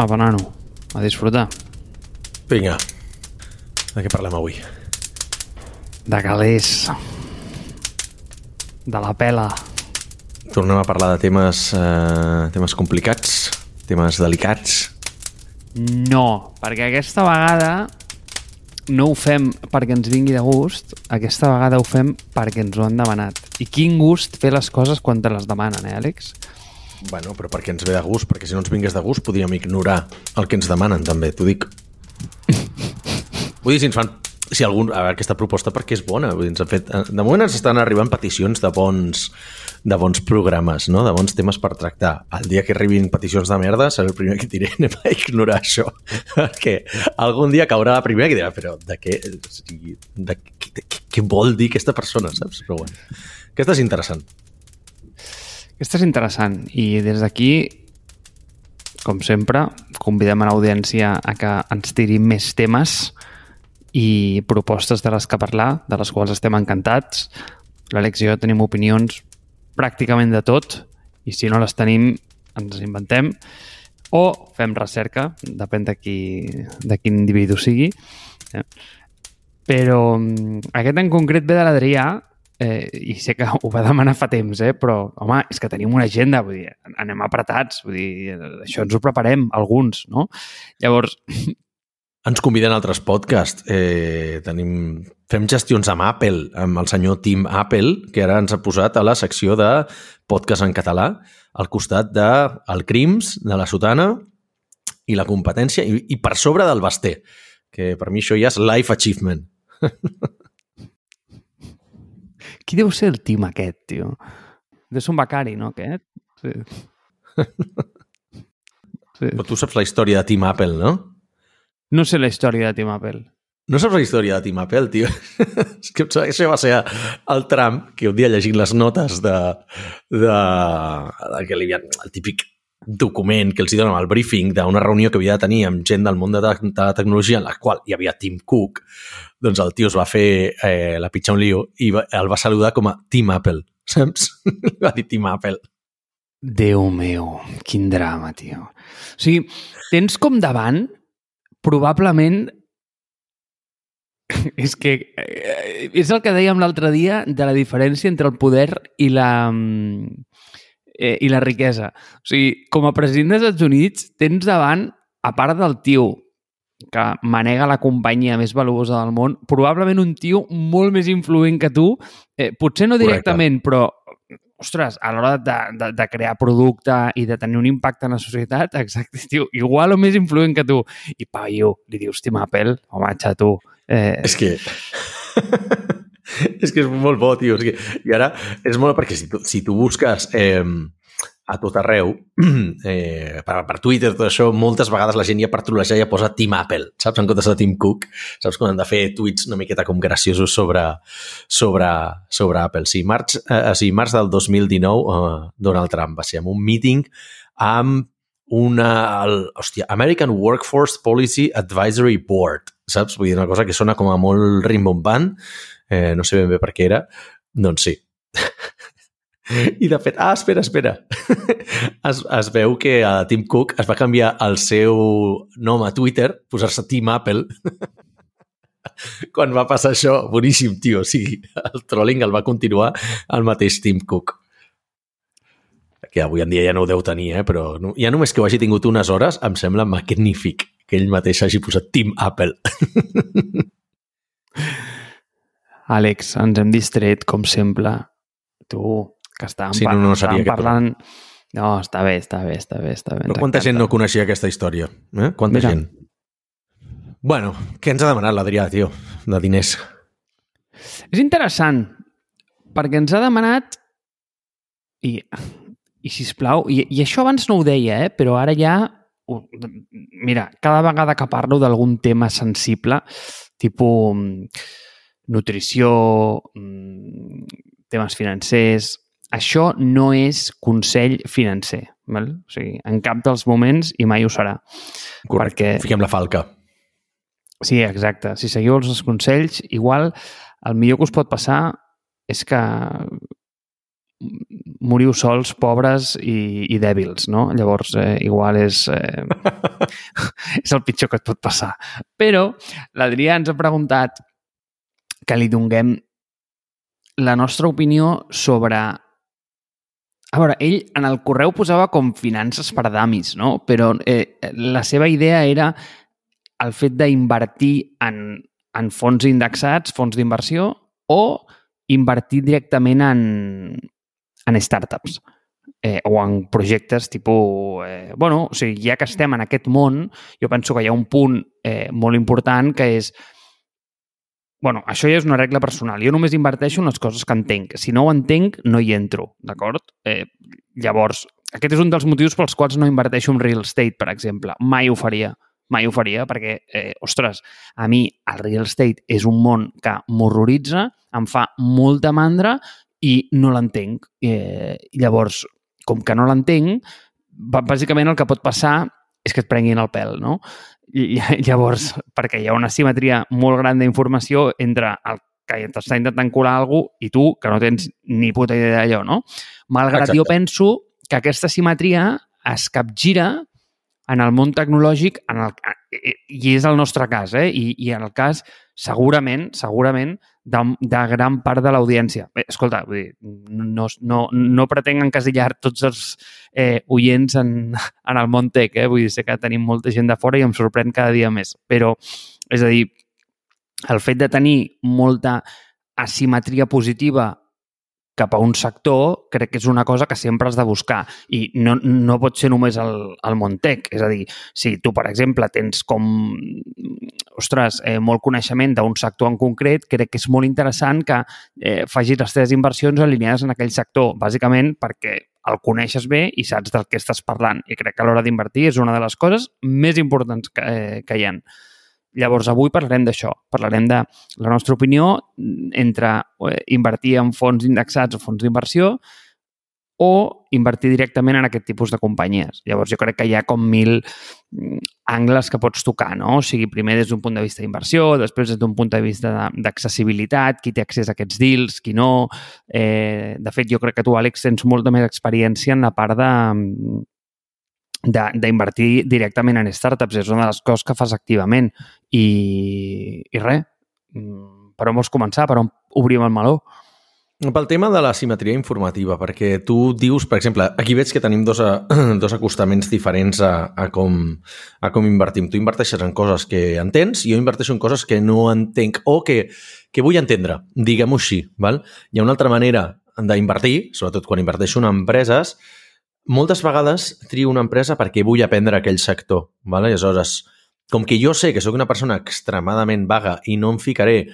Apa, nano, a disfrutar. Vinga. De què parlem avui? De calés. De la pela. Tornem a parlar de temes, eh, temes complicats, temes delicats. No, perquè aquesta vegada no ho fem perquè ens vingui de gust, aquesta vegada ho fem perquè ens ho han demanat. I quin gust fer les coses quan te les demanen, eh, Àlex? Bueno, però perquè ens ve de gust, perquè si no ens vingués de gust podríem ignorar el que ens demanen també, t'ho dic. Vull dir, si ens fan si algun, a veure, aquesta proposta perquè és bona vull dir, ens han fet, de moment ens estan arribant peticions de bons, de bons programes no? de bons temes per tractar el dia que arribin peticions de merda serà el primer que diré anem a ignorar això perquè algun dia caurà la primera que dirà però de què, sigui, de, què, de, què vol dir aquesta persona saps? però bueno, aquesta és interessant Aquesta és interessant i des d'aquí, com sempre, convidem a l'audiència a que ens tiri més temes i propostes de les que parlar, de les quals estem encantats. L'Àlex i jo tenim opinions pràcticament de tot i si no les tenim ens les inventem o fem recerca, depèn de, qui, de quin individu sigui. Eh? Però mm, aquest en concret ve de l'Adrià eh, i sé que ho va demanar fa temps, eh, però, home, és que tenim una agenda, vull dir, anem apretats, vull dir, això ens ho preparem, alguns, no? Llavors, ens conviden a altres podcasts. Eh, tenim, fem gestions amb Apple, amb el senyor Tim Apple, que ara ens ha posat a la secció de podcast en català, al costat de el Crims, de la Sotana i la competència, i, i per sobre del Basté, que per mi això ja és life achievement. qui deu ser el team aquest, tio? Ser un becari, no, aquest? Sí. sí. Però tu saps la història de Tim Apple, no? No sé la història de Tim Apple. No saps la història de Tim Apple, tio? és que això va ser el Trump, que un dia llegint les notes de, de, de que li havien, el típic document que els donen al briefing d'una reunió que havia de tenir amb gent del món de, de la tecnologia en la qual hi havia Tim Cook, doncs el tio es va fer eh, la pitjar un lío i va, el va saludar com a Tim Apple, saps? va dir Tim Apple. Déu meu, quin drama, tio. O sigui, tens com davant probablement és que eh, és el que dèiem l'altre dia de la diferència entre el poder i la eh, i la riquesa. O sigui, com a president dels Estats Units tens davant, a part del tio que manega la companyia més valuosa del món, probablement un tio molt més influent que tu, eh, potser no directament, Correcte. però ostres, a l'hora de, de, de crear producte i de tenir un impacte en la societat, exacte, tio, igual o més influent que tu. I paio, li dius, Tim Apple, home, xato. Eh... És que... és que és molt bo, tio. És que... I ara és molt perquè si tu, si tu busques eh, a tot arreu, eh, per, per Twitter, tot això, moltes vegades la gent ja per trollejar ja posa Team Apple, saps? En comptes de Tim Cook, saps? Quan han de fer tuits una miqueta com graciosos sobre, sobre, sobre Apple. Sí, març, eh, sí, març del 2019, eh, Donald Trump va ser en un meeting amb una... El, hòstia, American Workforce Policy Advisory Board, saps? Vull dir, una cosa que sona com a molt rimbombant, eh, no sé ben bé per què era, doncs sí. I de fet, ah, espera, espera. es, es veu que a Tim Cook es va canviar el seu nom a Twitter, posar-se Tim Apple, quan va passar això. Boníssim, tio. O sigui, el trolling el va continuar el mateix Tim Cook que avui en dia ja no ho deu tenir, eh? però ja només que ho hagi tingut unes hores em sembla magnífic que ell mateix hagi posat Team Apple. Àlex, ens hem distret, com sempre. Tu, que estàvem, sí, no, no seria parlant... No, està bé, està bé, està bé. Està bé Però quanta gent no coneixia aquesta història? Eh? Quanta Mira. gent? Bueno, què ens ha demanat l'Adrià, tio, de diners? És interessant, perquè ens ha demanat i i, si plau, i, i això abans no ho deia, eh? però ara ja... Mira, cada vegada que parlo d'algun tema sensible, tipus nutrició, mm, temes financers, això no és consell financer. Val? O sigui, en cap dels moments i mai ho serà. Correcte. Perquè... Fiquem la falca. Sí, exacte. Si seguiu els consells, igual el millor que us pot passar és que moriu sols, pobres i, i dèbils, no? Llavors, eh, igual és, eh, és el pitjor que et pot passar. Però l'Adrià ens ha preguntat que li donguem la nostra opinió sobre... A veure, ell en el correu posava com finances per damis, no? Però eh, la seva idea era el fet d'invertir en, en fons indexats, fons d'inversió, o invertir directament en, en startups eh, o en projectes tipus... Eh, bueno, o sigui, ja que estem en aquest món, jo penso que hi ha un punt eh, molt important que és bueno, això ja és una regla personal. Jo només inverteixo en les coses que entenc. Si no ho entenc, no hi entro, d'acord? Eh, llavors, aquest és un dels motius pels quals no inverteixo en real estate, per exemple. Mai ho faria. Mai ho faria perquè, eh, ostres, a mi el real estate és un món que m'horroritza, em fa molta mandra i no l'entenc. Eh, llavors, com que no l'entenc, bàsicament el que pot passar és que et prenguin el pèl, no? I, llavors, perquè hi ha una simetria molt gran d'informació entre el que t'està intentant colar algú i tu, que no tens ni puta idea d'allò, no? Malgrat Exacte. jo penso que aquesta simetria es capgira en el món tecnològic, en el, i és el nostre cas, eh? I, i en el cas, segurament, segurament, de, de gran part de l'audiència. Escolta, vull dir, no, no, no pretenc encasillar tots els eh, oients en, en el món tech, eh? vull dir, sé que tenim molta gent de fora i em sorprèn cada dia més, però, és a dir, el fet de tenir molta asimetria positiva cap a un sector, crec que és una cosa que sempre has de buscar i no, no pot ser només el, el Montec. És a dir, si tu, per exemple, tens com, ostres, eh, molt coneixement d'un sector en concret, crec que és molt interessant que eh, facis les teves inversions alineades en aquell sector, bàsicament perquè el coneixes bé i saps del que estàs parlant. I crec que a l'hora d'invertir és una de les coses més importants que, eh, que hi ha. Llavors, avui parlarem d'això. Parlarem de la nostra opinió entre eh, invertir en fons indexats o fons d'inversió o invertir directament en aquest tipus de companyies. Llavors, jo crec que hi ha com mil mm, angles que pots tocar, no? O sigui, primer des d'un punt de vista d'inversió, després des d'un punt de vista d'accessibilitat, qui té accés a aquests deals, qui no. Eh, de fet, jo crec que tu, Àlex, tens molta més experiència en la part de, mm, d'invertir directament en startups. És una de les coses que fas activament. I, i res, mm, per on vols començar? Per on obrim el meló? Pel tema de la simetria informativa, perquè tu dius, per exemple, aquí veig que tenim dos, a, dos acostaments diferents a, a, com, a com invertim. Tu inverteixes en coses que entens i jo inverteixo en coses que no entenc o que, que vull entendre, diguem-ho així. Val? Hi ha una altra manera d'invertir, sobretot quan inverteixo en empreses, moltes vegades trio una empresa perquè vull aprendre aquell sector. Vale? Aleshores, com que jo sé que sóc una persona extremadament vaga i no em ficaré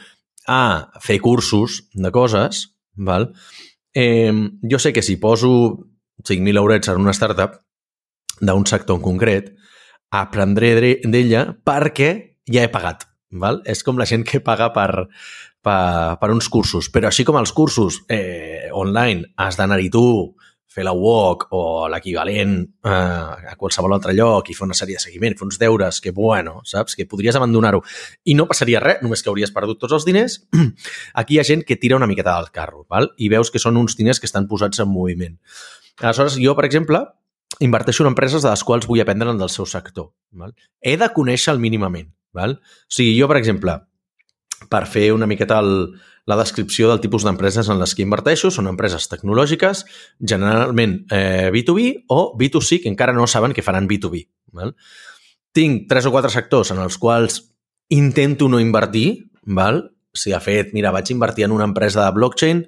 a fer cursos de coses, val? Eh, jo sé que si poso 5.000 eurets en una startup d'un sector en concret, aprendré d'ella perquè ja he pagat. Val? És com la gent que paga per, per, per uns cursos. Però així com els cursos eh, online has d'anar-hi tu, fer la walk o l'equivalent eh, a qualsevol altre lloc i fer una sèrie de seguiment, fer uns deures que, bueno, saps, que podries abandonar-ho i no passaria res, només que hauries perdut tots els diners, aquí hi ha gent que tira una miqueta del carro val? i veus que són uns diners que estan posats en moviment. Aleshores, jo, per exemple, inverteixo en empreses de les quals vull aprendre del seu sector. Val? He de conèixer el mínimament. Val? O sigui, jo, per exemple, per fer una miqueta el, la descripció del tipus d'empreses en les que inverteixo. Són empreses tecnològiques, generalment eh, B2B o B2C, que encara no saben que faran B2B. Val? Tinc tres o quatre sectors en els quals intento no invertir, val? Si, de fet, mira, vaig invertir en una empresa de blockchain,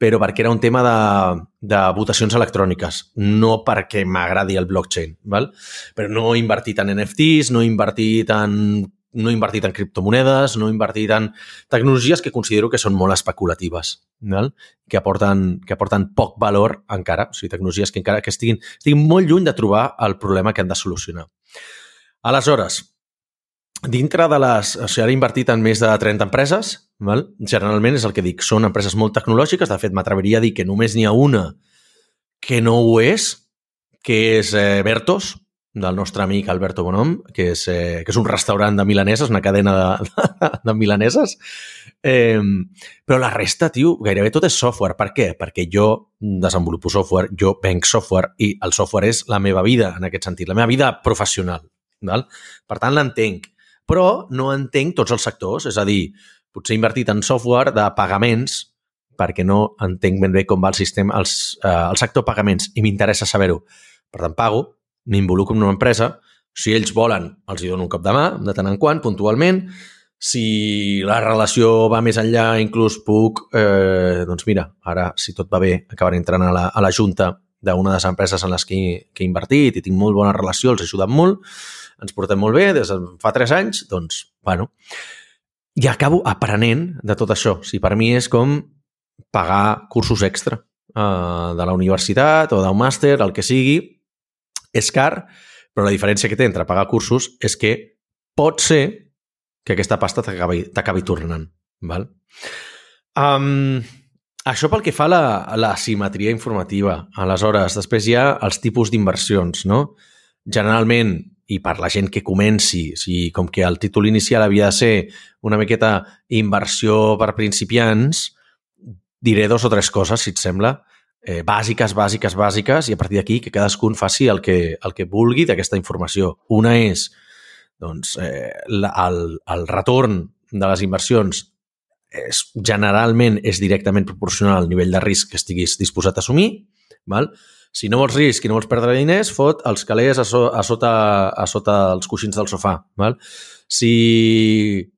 però perquè era un tema de, de votacions electròniques, no perquè m'agradi el blockchain. Val? Però no he invertit en NFTs, no he invertit en no he invertit en criptomonedes, no he invertit en tecnologies que considero que són molt especulatives, val? que aporten, que aporten poc valor encara, o sigui, tecnologies que encara que estiguin, estiguin molt lluny de trobar el problema que han de solucionar. Aleshores, dintre de les... O sigui, ara he invertit en més de 30 empreses, val? generalment és el que dic, són empreses molt tecnològiques, de fet m'atreviria a dir que només n'hi ha una que no ho és, que és eh, Vertos, del nostre amic Alberto Bonom, que és, eh, que és un restaurant de milaneses, una cadena de, de, milaneses. Eh, però la resta, tio, gairebé tot és software. Per què? Perquè jo desenvolupo software, jo venc software i el software és la meva vida en aquest sentit, la meva vida professional. Val? Per tant, l'entenc. Però no entenc tots els sectors, és a dir, potser he invertit en software de pagaments perquè no entenc ben bé com va el sistema, els, eh, el sector pagaments i m'interessa saber-ho. Per tant, pago, m'involucro en una empresa, si ells volen, els hi dono un cop de mà, de tant en quant, puntualment, si la relació va més enllà, inclús puc, eh, doncs mira, ara, si tot va bé, acabaré entrant a la, a la junta d'una de les empreses en les que, que he invertit i tinc molt bona relació, els ajuden molt, ens portem molt bé des de fa tres anys, doncs, bueno, i acabo aprenent de tot això. O sigui, per mi és com pagar cursos extra eh, de la universitat o d'un màster, el que sigui, és car, però la diferència que té entre pagar cursos és que pot ser que aquesta pasta t'acabi tornant. Val? Um, això pel que fa a la, a la simetria informativa. Aleshores, després hi ha els tipus d'inversions, no? Generalment, i per la gent que comenci, si com que el títol inicial havia de ser una miqueta inversió per principiants, diré dos o tres coses, si et sembla, eh, bàsiques, bàsiques, bàsiques, i a partir d'aquí que cadascun faci el que, el que vulgui d'aquesta informació. Una és doncs, eh, el, el retorn de les inversions és, generalment és directament proporcional al nivell de risc que estiguis disposat a assumir. Val? Si no vols risc i no vols perdre diners, fot els calés a, so, a, sota, a sota els coixins del sofà. Val? Si,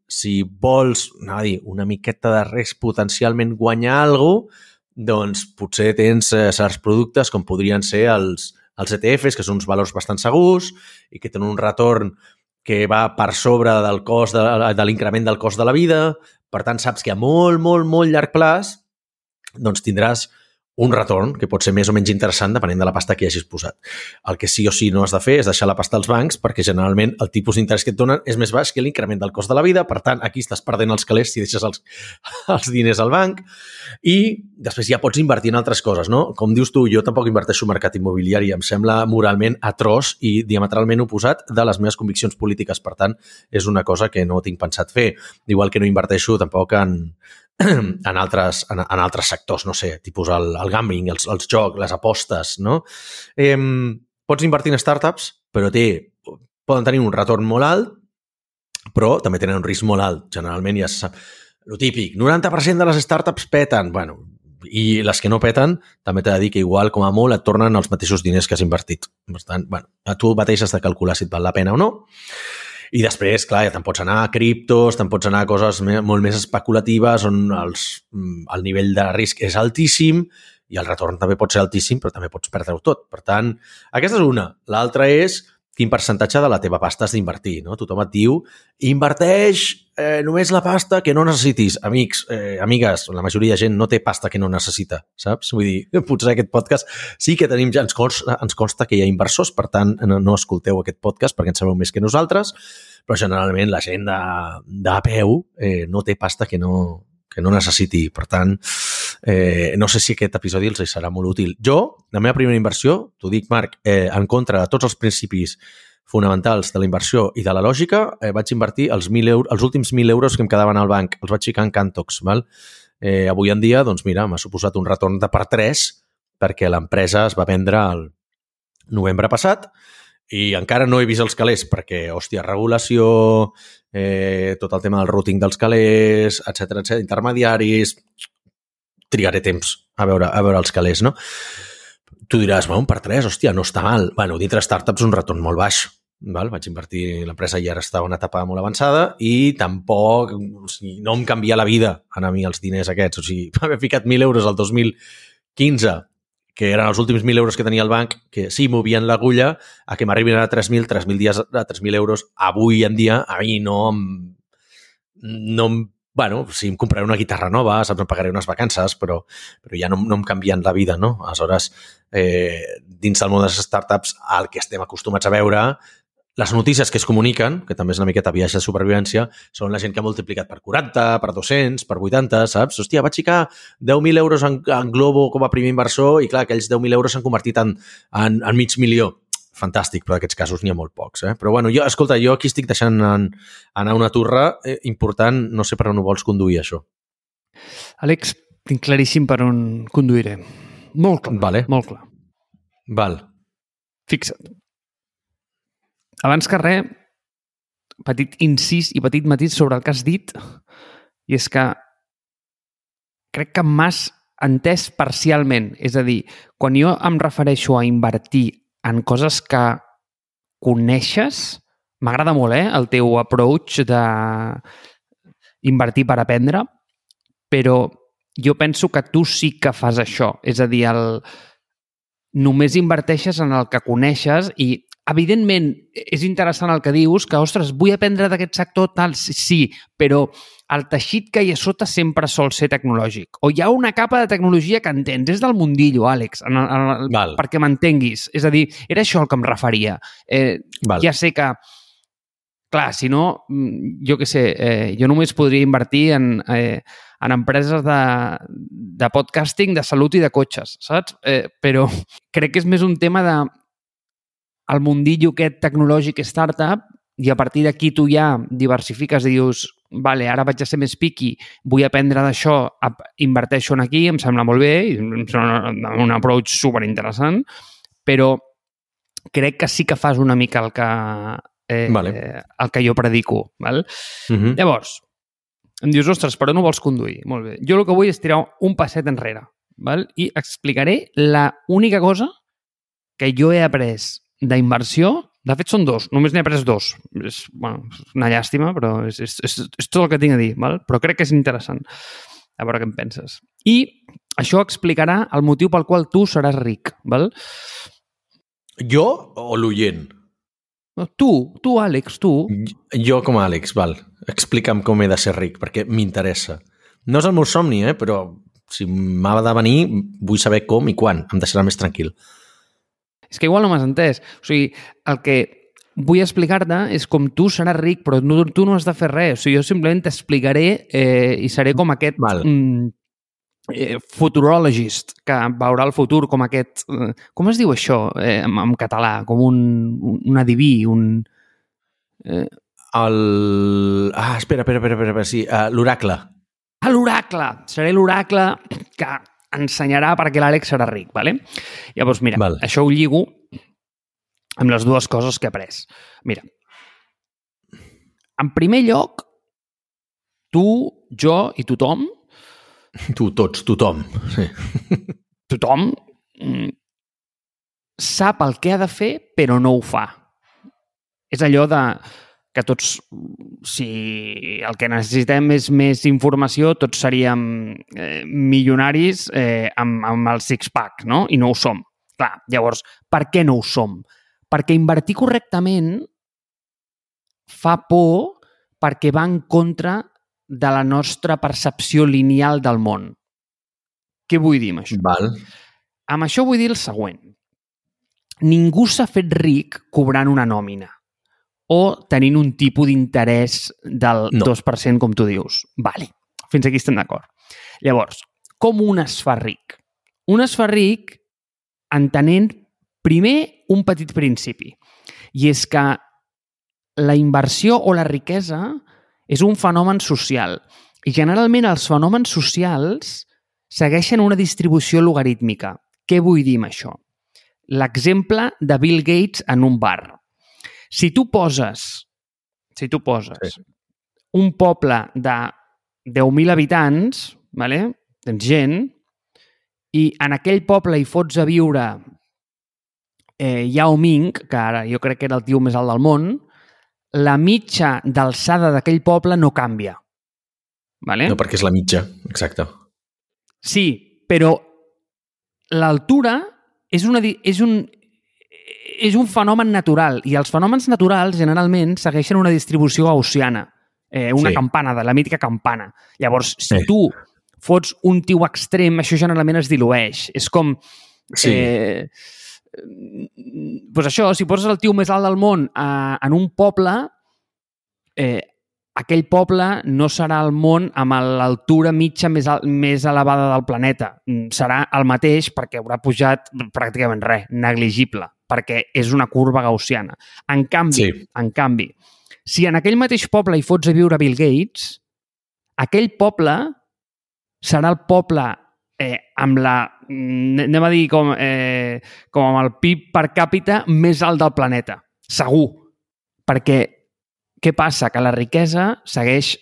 si vols dir, una miqueta de risc potencialment guanyar alguna cosa, doncs potser tens eh, certs productes com podrien ser els, els ETFs, que són uns valors bastant segurs i que tenen un retorn que va per sobre del cost de, de l'increment del cost de la vida. Per tant, saps que a molt, molt, molt llarg plaç doncs tindràs un retorn que pot ser més o menys interessant depenent de la pasta que hi hagis posat. El que sí o sí no has de fer és deixar la pasta als bancs perquè generalment el tipus d'interès que et donen és més baix que l'increment del cost de la vida, per tant, aquí estàs perdent els calés si deixes els, els diners al banc i després ja pots invertir en altres coses, no? Com dius tu, jo tampoc inverteixo en mercat immobiliari, em sembla moralment atroç i diametralment oposat de les meves conviccions polítiques, per tant, és una cosa que no tinc pensat fer. Igual que no inverteixo tampoc en, en altres, en, en altres sectors, no sé, tipus el, el gambling, els, els jocs, les apostes, no? Eh, pots invertir en startups, però té, poden tenir un retorn molt alt, però també tenen un risc molt alt. Generalment ja sap. Lo típic, 90% de les startups peten. Bueno, i les que no peten, també t'he de dir que igual, com a molt, et tornen els mateixos diners que has invertit. Per tant, bueno, a tu mateix has de calcular si et val la pena o no. I després, clar, ja te'n pots anar a criptos, te'n pots anar a coses molt més especulatives on els, mm, el nivell de risc és altíssim i el retorn també pot ser altíssim, però també pots perdre-ho tot. Per tant, aquesta és una. L'altra és quin percentatge de la teva pasta has d'invertir. No? Tothom et diu, inverteix eh, només la pasta que no necessitis. Amics, eh, amigues, la majoria de gent no té pasta que no necessita, saps? Vull dir, potser aquest podcast sí que tenim ja, ens consta, ens consta que hi ha inversors, per tant, no, no escolteu aquest podcast perquè en sabeu més que nosaltres, però generalment la gent de, de peu eh, no té pasta que no, que no necessiti. Per tant, eh, no sé si aquest episodi els serà molt útil. Jo, la meva primera inversió, t'ho dic, Marc, eh, en contra de tots els principis fonamentals de la inversió i de la lògica, eh, vaig invertir els, 1.000 euros, els últims 1.000 euros que em quedaven al banc. Els vaig ficar en Cantox. Val? Eh, avui en dia, doncs mira, m'ha suposat un retorn de per 3 perquè l'empresa es va vendre al novembre passat i encara no he vist els calés perquè, hòstia, regulació, eh, tot el tema del routing dels calés, etc etc intermediaris, trigaré temps a veure, a veure els calés, no? Tu diràs, bueno, per 3, hòstia, no està mal. Bueno, dintre startups un retorn molt baix. Val? Vaig invertir, l'empresa ja ara estava en una etapa molt avançada i tampoc, o sigui, no em canvia la vida a mi els diners aquests. O sigui, haver ficat 1.000 euros al 2015 que eren els últims 1.000 euros que tenia el banc, que sí, movien l'agulla, a que m'arribin a 3.000, 3.000 dies a 3.000 euros, avui en dia, a mi no em, no em bueno, si em compraré una guitarra nova, saps, em pagaré unes vacances, però, però ja no, no em canvien la vida, no? Aleshores, eh, dins del món de les startups, el que estem acostumats a veure, les notícies que es comuniquen, que també és una miqueta viatge de supervivència, són la gent que ha multiplicat per 40, per 200, per 80, saps? Hòstia, vaig ficar 10.000 euros en, en Globo com a primer inversor i, clar, aquells 10.000 euros s'han convertit en, en, en mig milió. fantàstic, però d'aquests casos n'hi ha molt pocs. Eh? Però bueno, jo, escolta, jo aquí estic deixant en, anar una torre eh, important, no sé per on ho vols conduir, això. Àlex, tinc claríssim per on conduiré. Molt clar, Vale. molt clar. Val. Fixa't. Abans que res, petit incís i petit matís sobre el que has dit, i és que crec que m'has entès parcialment. És a dir, quan jo em refereixo a invertir en coses que coneixes, m'agrada molt, eh, el teu approach de invertir per aprendre, però jo penso que tu sí que fas això. És a dir, el... només inverteixes en el que coneixes i evidentment, és interessant el que dius, que, ostres, vull aprendre d'aquest sector, tal, sí, però el teixit que hi ha sota sempre sol ser tecnològic. O hi ha una capa de tecnologia que entens. És del mundillo, Àlex, en, en, en, Val. perquè m'entenguis. És a dir, era això al que em referia. Eh, Val. ja sé que, clar, si no, mm, jo què sé, eh, jo només podria invertir en, eh, en empreses de, de podcasting, de salut i de cotxes, saps? Eh, però crec que és més un tema de el mundillo aquest tecnològic startup i a partir d'aquí tu ja diversifiques i dius, vale, ara vaig a ser més piqui, vull aprendre d'això, inverteixo en aquí, em sembla molt bé, i em sembla un approach superinteressant, però crec que sí que fas una mica el que, eh, Vale. el que jo predico. Val? Uh -huh. Llavors, em dius, ostres, però no vols conduir? Molt bé. Jo el que vull és tirar un passet enrere val? i explicaré la única cosa que jo he après d'inversió. De fet, són dos. Només n'he après dos. És, bueno, és una llàstima, però és, és, és, és tot el que tinc a dir. Val? Però crec que és interessant. A veure què en penses. I això explicarà el motiu pel qual tu seràs ric. Val? Jo o l'oient? No, Tu, tu, Àlex, tu. Jo com a Àlex, val. Explica'm com he de ser ric, perquè m'interessa. No és el meu somni, eh? però si m'ha de venir, vull saber com i quan. Em deixarà més tranquil. És que igual no m'has entès. O sigui, el que vull explicar-te és com tu seràs ric, però no, tu no has de fer res. O sigui, jo simplement t'explicaré eh, i seré com aquest Val. mm, eh, futurologist que veurà el futur com aquest... Eh, com es diu això eh, en, en català? Com un, un, adiví, un... Eh, El... Ah, espera, espera, espera, espera, sí, uh, l'oracle. a l'oracle! Seré l'oracle que ensenyarà perquè l'Àlex serà ric, ¿vale? Llavors, mira, Val. això ho lligo amb les dues coses que he après. Mira, en primer lloc, tu, jo i tothom, Tu, tots, tothom. Sí. tothom mm, sap el que ha de fer, però no ho fa. És allò de que tots, si el que necessitem és més informació, tots seríem eh, milionaris eh, amb, amb el six-pack, no? I no ho som. Clar, llavors, per què no ho som? Perquè invertir correctament fa por perquè va en contra de la nostra percepció lineal del món. Què vull dir amb això? Val. Amb això vull dir el següent. Ningú s'ha fet ric cobrant una nòmina o tenint un tipus d'interès del No. 2%, com tu dius. Vale, fins aquí estem d'acord. Llavors, com un es fa ric? Un es fa ric entenent primer un petit principi, i és que la inversió o la riquesa és un fenomen social i generalment els fenòmens socials segueixen una distribució logarítmica. Què vull dir amb això? L'exemple de Bill Gates en un bar. Si tu poses, si tu poses Sí. un poble de 10.000 habitants, vale? tens gent, i en aquell poble hi fots a viure eh, Yao Ming, que ara jo crec que era el tio més alt del món, la mitja d'alçada d'aquell poble no canvia. Vale? No, perquè és la mitja, exacte. Sí, però l'altura és, una, és, un, és un fenomen natural i els fenòmens naturals generalment segueixen una distribució gaussiana, eh, una Sí. campana, de la mítica campana. Llavors, si Sí. tu fots un tio extrem, això generalment es dilueix. És com... Sí. Eh, pues això, si poses el tio més alt del món a, en un poble, eh, aquell poble no serà el món amb l'altura mitja més, al, més elevada del planeta. Mm, Serà el mateix perquè haurà pujat pràcticament res, negligible, perquè és una curva gaussiana. En canvi, Sí. en canvi, si en aquell mateix poble hi fots a viure Bill Gates, aquell poble serà el poble eh, amb la, mm, anem a dir, com, eh, com amb el PIB per càpita més alt del planeta. Segur. Perquè què passa? Que la riquesa segueix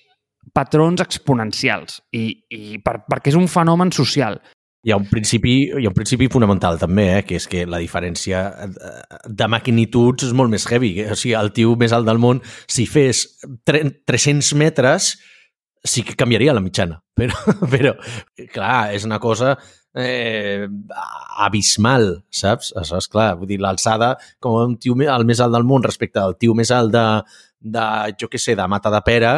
patrons exponencials i, i per, perquè és un fenomen social. Hi ha un principi, hi ha un principi fonamental també, eh, que és que la diferència eh, de magnituds és molt més heavy. O sigui, el tio més alt del món, si fes tre- 300 metres, sí que canviaria la mitjana. Però, però clar, és una cosa eh, abismal, saps? És clar, vull dir, l'alçada com un tio el més alt del món respecte al tio més alt de, de jo què sé, de Mata de Pera,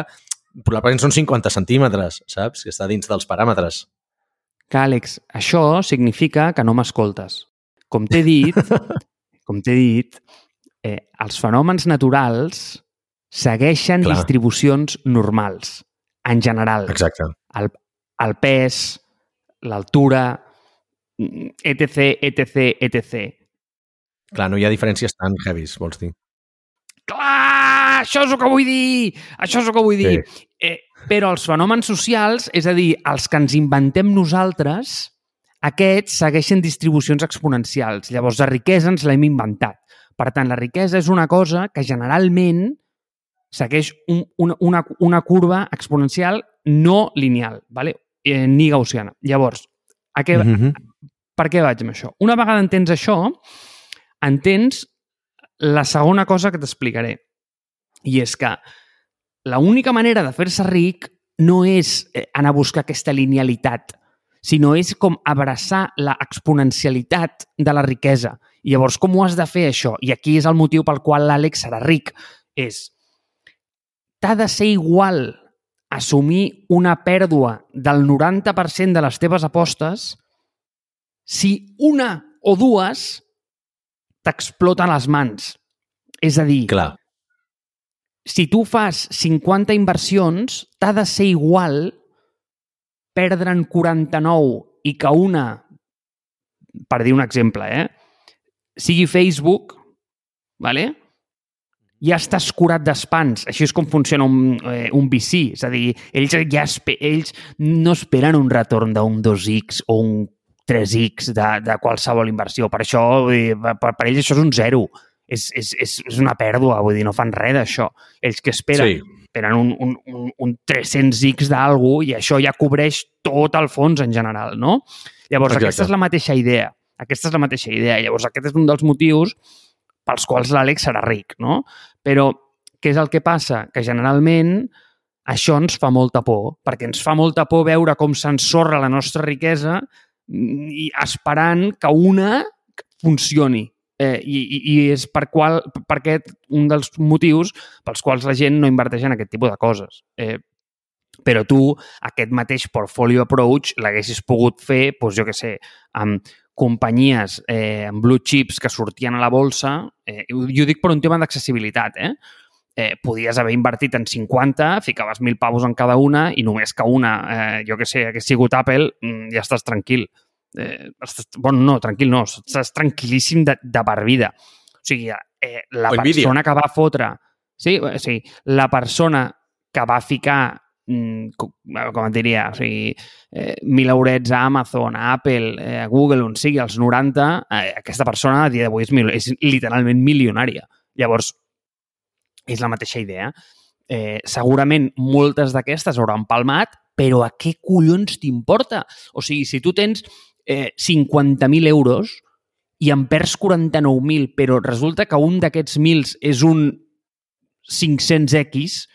probablement són 50 centímetres, saps? Que està dins dels paràmetres. Que, Àlex, això significa que no m'escoltes. Com t'he dit, com t'he dit, eh, els fenòmens naturals segueixen Clar. distribucions normals, en general. Exacte. El, el pes, l'altura, mm, etc, etc, etc. Clar, no hi ha diferències tan heavies, vols dir. Clar, això és el que vull dir! Això és el que vull dir! Sí. Eh, però els fenòmens socials, és a dir, els que ens inventem nosaltres, aquests segueixen distribucions exponencials. Llavors, la riquesa ens l'hem inventat. Per tant, la riquesa és una cosa que generalment segueix un, una, una, una curva exponencial no lineal, ¿vale? eh, ni gaussiana. Llavors, a què, Mm -hmm. per què vaig amb això? Una vegada entens això, entens la segona cosa que t'explicaré. I és que l'única manera de fer-se ric no és eh, anar a buscar aquesta linealitat, sinó és com abraçar la exponencialitat de la riquesa. I llavors, com ho has de fer, això? I aquí és el motiu pel qual l'Àlex serà ric. És, t'ha de ser igual assumir una pèrdua del 90% de les teves apostes si una o dues t'exploten les mans. És a dir, Clar. Si tu fas 50 inversions, t'ha de ser igual perdre'n 49 i que una, per dir un exemple, eh, sigui Facebook, vale? ja estàs curat d'espans. Així és com funciona un, eh, un VC. És a dir, ells, ja ells no esperen un retorn d'un 2X o un 3X de, de qualsevol inversió. Per això, dir, per, per ells això és un zero. És, és, és, és una pèrdua, vull dir, no fan res d'això. Ells que esperen? Sí. Esperen un, un, un, un 300X d'algú i això ja cobreix tot el fons en general, no? Llavors, Exacte. aquesta és la mateixa idea. Aquesta és la mateixa idea. Llavors, aquest és un dels motius pels quals l'Àlex serà ric, no? Però què és el que passa? Que generalment això ens fa molta por, perquè ens fa molta por veure com s'ensorra la nostra riquesa i esperant que una funcioni. Eh, i, i, és per, qual, per aquest un dels motius pels quals la gent no inverteix en aquest tipus de coses. Eh, però tu aquest mateix portfolio approach l'haguessis pogut fer, doncs jo què sé, amb companyies eh, amb blue chips que sortien a la bolsa, eh, i ho dic per un tema d'accessibilitat, eh? eh, podies haver invertit en 50, ficaves 1.000 pavos en cada una i només que una, eh, jo que sé, hagués sigut Apple, mm, ja estàs tranquil. Eh, estàs, bueno, no, tranquil no, estàs tranquil·líssim de, de per vida. O sigui, eh, la O Nvidia. persona que va fotre... Sí, o sigui, la persona que va ficar mm, co- com et diria, o sigui, eh, mil eurets a Amazon, a Apple, eh, a Google, on sigui, als 90, eh, aquesta persona a dia d'avui és, mil- és literalment milionària. Llavors, és la mateixa idea. Eh, segurament moltes d'aquestes hauran palmat, però a què collons t'importa? O sigui, si tu tens eh, 50.000 euros i en perds 49.000, però resulta que un d'aquests mils és un 500X,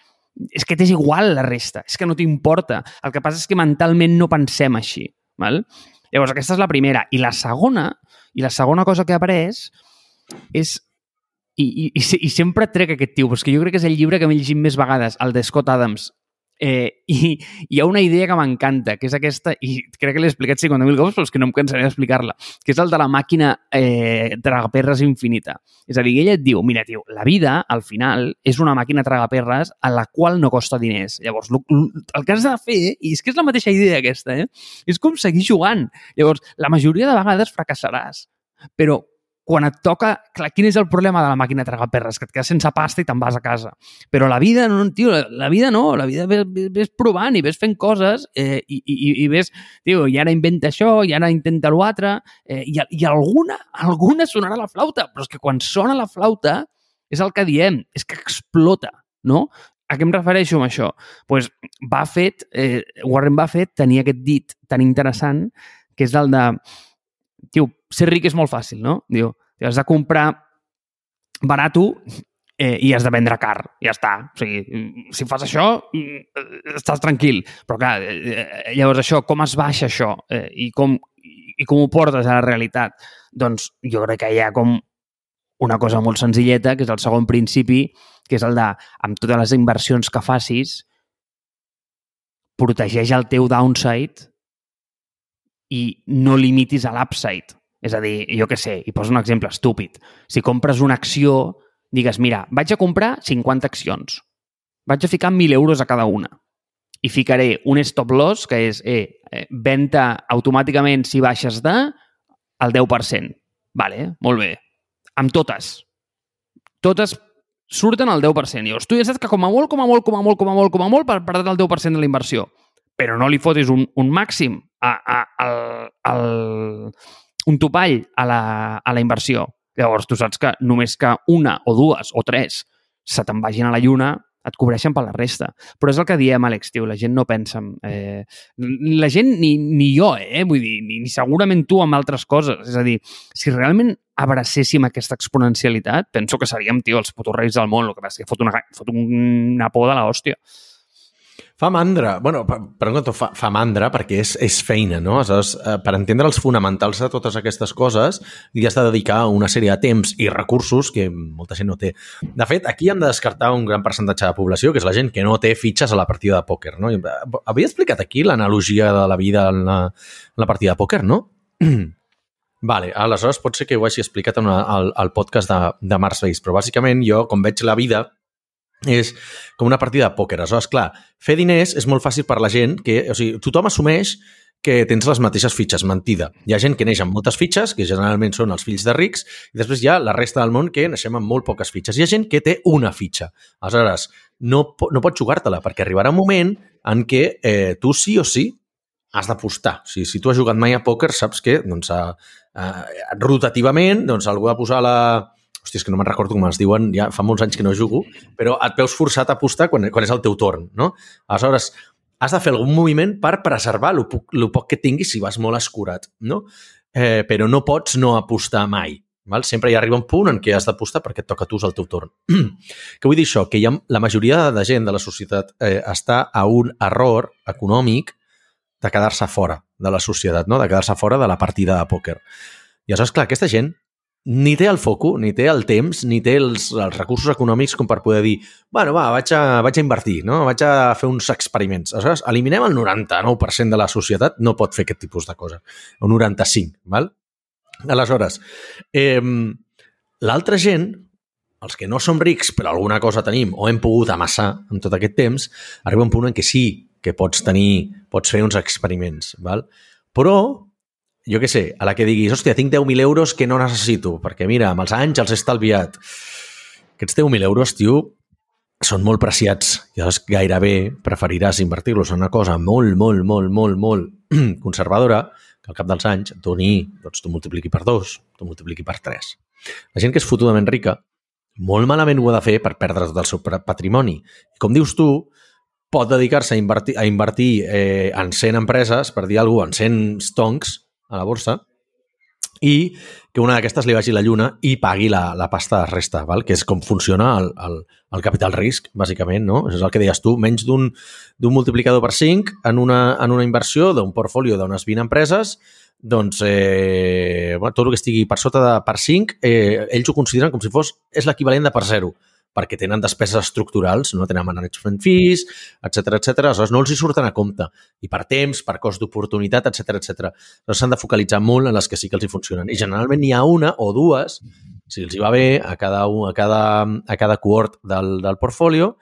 és que t'és igual la resta, és que no t'importa. El que passa és que mentalment no pensem així. Val? Llavors, aquesta és la primera. I la segona, i la segona cosa que he après és i, i, i, se- i sempre trec aquest tio, que jo crec que és el llibre que m'he llegit més vegades, el de Scott Adams, Eh, I hi ha una idea que m'encanta, que és aquesta, i crec que l'he explicat 50.000 cops, però és que no em cansaré d'explicar-la, que és el de la màquina eh, tragaperres infinita. És a dir, ella et diu, mira, tio, la vida, al final, és una màquina tragaperres a la qual no costa diners. Llavors, el que has de fer, i és que és la mateixa idea aquesta, eh? és com seguir jugant. Llavors, la majoria de vegades fracassaràs, però quan et toca... Clar, quin és el problema de la màquina tragaperres? Que et quedes sense pasta i te'n vas a casa. Però la vida, no, tio, la vida no. La vida ves, ves provant i ves fent coses eh, i, i, i ves, tio, i ara inventa això, i ara intenta l'altre, eh, i, i alguna, alguna sonarà la flauta. Però és que quan sona la flauta és el que diem, és que explota, no? A què em refereixo amb això? pues Buffett, eh, Warren Buffett tenia aquest dit tan interessant que és el de tio, ser ric és molt fàcil, no? Diu, has de comprar barato eh, i has de vendre car. Ja està. O sigui, si fas això, mm, estàs tranquil. Però clar, eh, llavors això, com es baixa això? Eh, i, com, I com ho portes a la realitat? Doncs jo crec que hi ha com una cosa molt senzilleta, que és el segon principi, que és el de, amb totes les inversions que facis, protegeix el teu downside i no limitis a l'upside. És a dir, jo què sé, i poso un exemple estúpid. Si compres una acció, digues, mira, vaig a comprar 50 accions. Vaig a ficar 1.000 euros a cada una. I ficaré un stop loss, que és eh, eh, venda automàticament si baixes de al 10%. Vale, molt bé. Amb totes. Totes surten al 10%. Llavors, tu ja saps que com a molt, com a molt, com a molt, com a molt, com a molt, per perdre el 10% de la inversió. Però no li fotis un, un màxim a, a, a, a, un topall a la, a la inversió. Llavors, tu saps que només que una o dues o tres se te'n vagin a la lluna, et cobreixen per la resta. Però és el que diem, Àlex, tio, la gent no pensa... Eh, la gent, ni, ni jo, eh? Vull dir, ni, ni segurament tu amb altres coses. És a dir, si realment abracéssim aquesta exponencialitat, penso que seríem, tio, els putos reis del món. El que passa que fot una, fot una por de l'hòstia. Fa mandra, bueno, per, un fa, fa mandra perquè és, és feina, no? Aleshores, eh, per entendre els fonamentals de totes aquestes coses, li has de dedicar una sèrie de temps i recursos que molta gent no té. De fet, aquí hem de descartar un gran percentatge de població, que és la gent que no té fitxes a la partida de pòquer, no? Havia explicat aquí l'analogia de la vida en la, en la partida de pòquer, no? Vale, aleshores pot ser que ho hagi explicat en una, al, al podcast de, de Mars Face, però bàsicament jo, com veig la vida, és com una partida de pòquer. Aleshores, clar, fer diners és molt fàcil per la gent que... O sigui, tothom assumeix que tens les mateixes fitxes. Mentida. Hi ha gent que neix amb moltes fitxes, que generalment són els fills de rics, i després hi ha la resta del món que naixem amb molt poques fitxes. Hi ha gent que té una fitxa. Aleshores, no, no pots jugar-te-la, perquè arribarà un moment en què eh, tu sí o sí has d'apostar. O sigui, si tu has jugat mai a pòquer, saps que doncs, a, a, rotativament doncs, algú ha de posar la, hòstia, és que no me'n recordo com es diuen, ja fa molts anys que no jugo, però et veus forçat a apostar quan, quan és el teu torn, no? Aleshores, has de fer algun moviment per preservar el poc, el poc que tinguis si vas molt escurat, no? Eh, però no pots no apostar mai. Val? Sempre hi arriba un punt en què has d'apostar perquè et toca a tu el teu torn. que vull dir això? Que ha, la majoria de gent de la societat eh, està a un error econòmic de quedar-se fora de la societat, no? de quedar-se fora de la partida de pòquer. I aleshores, clar, aquesta gent ni té el foco, ni té el temps, ni té els, els recursos econòmics com per poder dir bueno, va, vaig a, vaig a invertir, no? vaig a fer uns experiments. Aleshores, eliminem el 99% de la societat, no pot fer aquest tipus de cosa. Un 95, val? Aleshores, eh, l'altra gent, els que no som rics però alguna cosa tenim o hem pogut amassar en tot aquest temps, arriba un punt en què sí que pots tenir, pots fer uns experiments, val? Però jo què sé, a la que diguis, hòstia, tinc 10.000 euros que no necessito, perquè mira, amb els anys els he estalviat. Aquests 10.000 euros, tio, són molt preciats. Llavors gairebé preferiràs invertir-los en una cosa molt, molt, molt, molt, molt conservadora que al cap dels anys doni, doncs t'ho multipliqui per dos, t'ho multipliqui per tres. La gent que és fotudament rica, molt malament ho ha de fer per perdre tot el seu patrimoni. I com dius tu, pot dedicar-se a invertir, a invertir eh, en 100 empreses, per dir alguna cosa, en 100 stonks, a la borsa i que una d'aquestes li vagi la lluna i pagui la, la pasta de resta, val? que és com funciona el, el, el capital risc, bàsicament, no? És el que deies tu, menys d'un multiplicador per 5 en una, en una inversió d'un portfolio d'unes 20 empreses, doncs eh, bueno, tot el que estigui per sota de per 5, eh, ells ho consideren com si fos és l'equivalent de per 0. Perquè tenen despeses estructurals, no tenen management fees, etc etc. aleshores no els hi surten a compte. I per temps, per cost d'oportunitat, etc etc. Aleshores s'han de focalitzar molt en les que sí que els hi funcionen. I generalment n'hi ha una o dues, si els hi va bé a cada, a cada, a cada cohort del, del portfolio,